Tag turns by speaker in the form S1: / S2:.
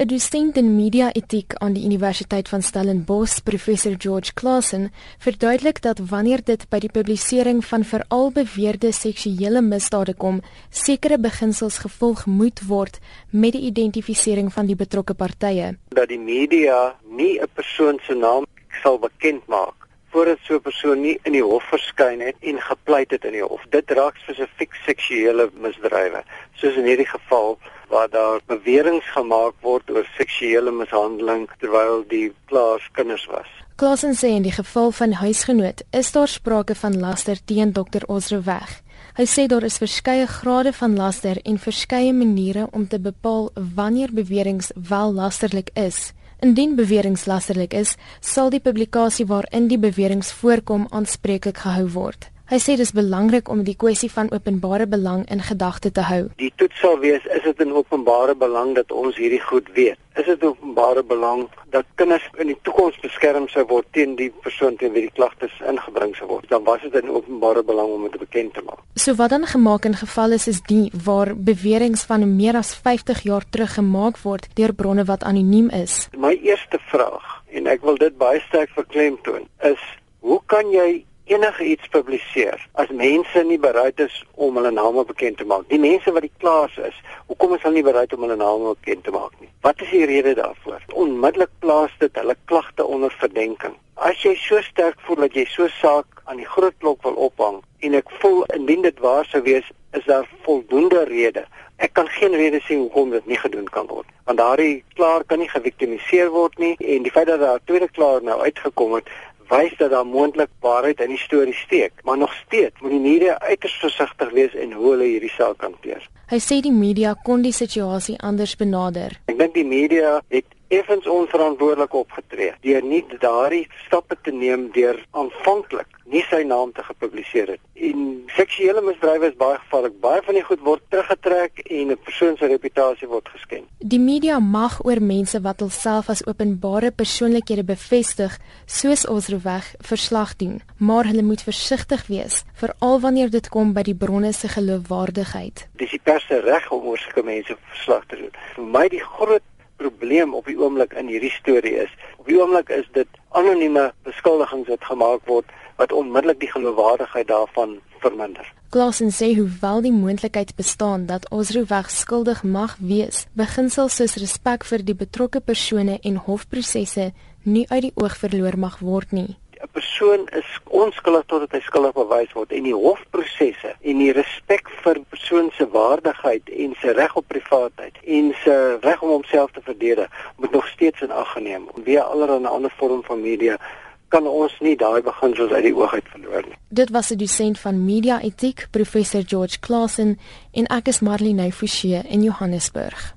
S1: 'n Dosent in media-etiek aan die Universiteit van Stellenbosch, professor George Claassen, verduidelik dat wanneer dit by die publisering van veral beweerde seksuele misdade kom, sekere beginsels gevolg moet word met die identifisering van die betrokke partye.
S2: Dat die media nie 'n persoon se naam sal bekend maak voordat so 'n persoon nie in die hof verskyn het en gepleit het in die hof. Dit raak spesifiek seksuele misdrywe, soos in hierdie geval waar daar beweringe gemaak word oor seksuele mishandeling terwyl die klaas kinders was.
S1: Klasen sê in die geval van huisgenoot is daar sprake van laster teen Dr. Osroweg. Hy sê daar is verskeie grade van laster en verskeie maniere om te bepaal wanneer beweringe wel lasterlik is. Indien beweringe lasterlik is, sal die publikasie waarin die beweringe voorkom aanspreeklik gehou word. Hy sê dis belangrik om die kwessie van openbare belang in gedagte te hou.
S2: Die toets sal wees is dit in openbare belang dat ons hierdie goed weet. Is dit openbare belang dat kinders in die toekoms beskerm sou word teen die persoon teen wie die klagtes ingebring sou word? Dan was dit in openbare belang om dit bekend te maak.
S1: So wat dan gemaak in gevalle is die waar beweringe van meer as 50 jaar terug gemaak word deur bronne wat anoniem is.
S2: My eerste vraag en ek wil dit baie sterk verklemtoon is hoe kan jy enige iets publiseer as mense nie bereid is om hulle name bekend te maak. Die mense wat die klaas is, hoekom is hulle nie bereid om hulle name bekend te maak nie? Wat is die rede daarvoor? Onmiddellik plaas dit hulle klagte onder verdenking. As jy so sterk voel dat jy so saak aan die groot klok wil ophang en ek voel indien dit waar sou wees, is daar voldoende redes. Ek kan geen rede sien hoekom dit nie gedoen kan word. Want daardie klaar kan nie geviktimiseer word nie en die feit dat daar 'n tweede klaar nou uitgekom het, wys dat daar moontlik waarheid in die storie steek, maar nog steeds moet die media uiters versigtig wees in hoe hulle hierdie saak hanteer.
S1: Hy sê die media kon die situasie anders benader.
S2: Ek dink die media het effens onverantwoordelik opgetree deur nie daardie stappe te neem deur aanvanklik nie sy naam te gepubliseer het. En seksuele misdrywe is baie gevaarlik. Baie van die goed word teruggetrek en 'n persoon se reputasie word geskend.
S1: Die media mag oor mense wat hulself as openbare persoonlikhede bevestig, soos ons roweg verslag doen, maar hulle moet versigtig wees, veral wanneer dit kom by die bronne se geloofwaardigheid.
S2: Dis die pers se reg om oor sulke mense verslag te doen. Vir my die groot probleem op die oomblik in hierdie storie is. Op die oomblik is dit anonieme beskuldigings wat gemaak word wat onmiddellik die geloofwaardigheid daarvan verminder.
S1: Klasen sê hoewel die moontlikheid bestaan dat Osro weg skuldig mag wees, beginsels soos respek vir die betrokke persone en hofprosesse nie uit die oog verloor mag word nie.
S2: 'n persoon is onskuldig totdat hy skuldig bewys word en die hofprosesse en die respek vir persoon se waardigheid en sy reg op privaatheid en sy reg om homself te verdedig moet nog steeds in ag geneem word. Wie allerlei ander vorm van media kan ons nie daai beginsels uit die oog uit verloor nie.
S1: Dit was 'n dosent van media etiek, professor George Claassen en ek is Marlene Forsie in Johannesburg.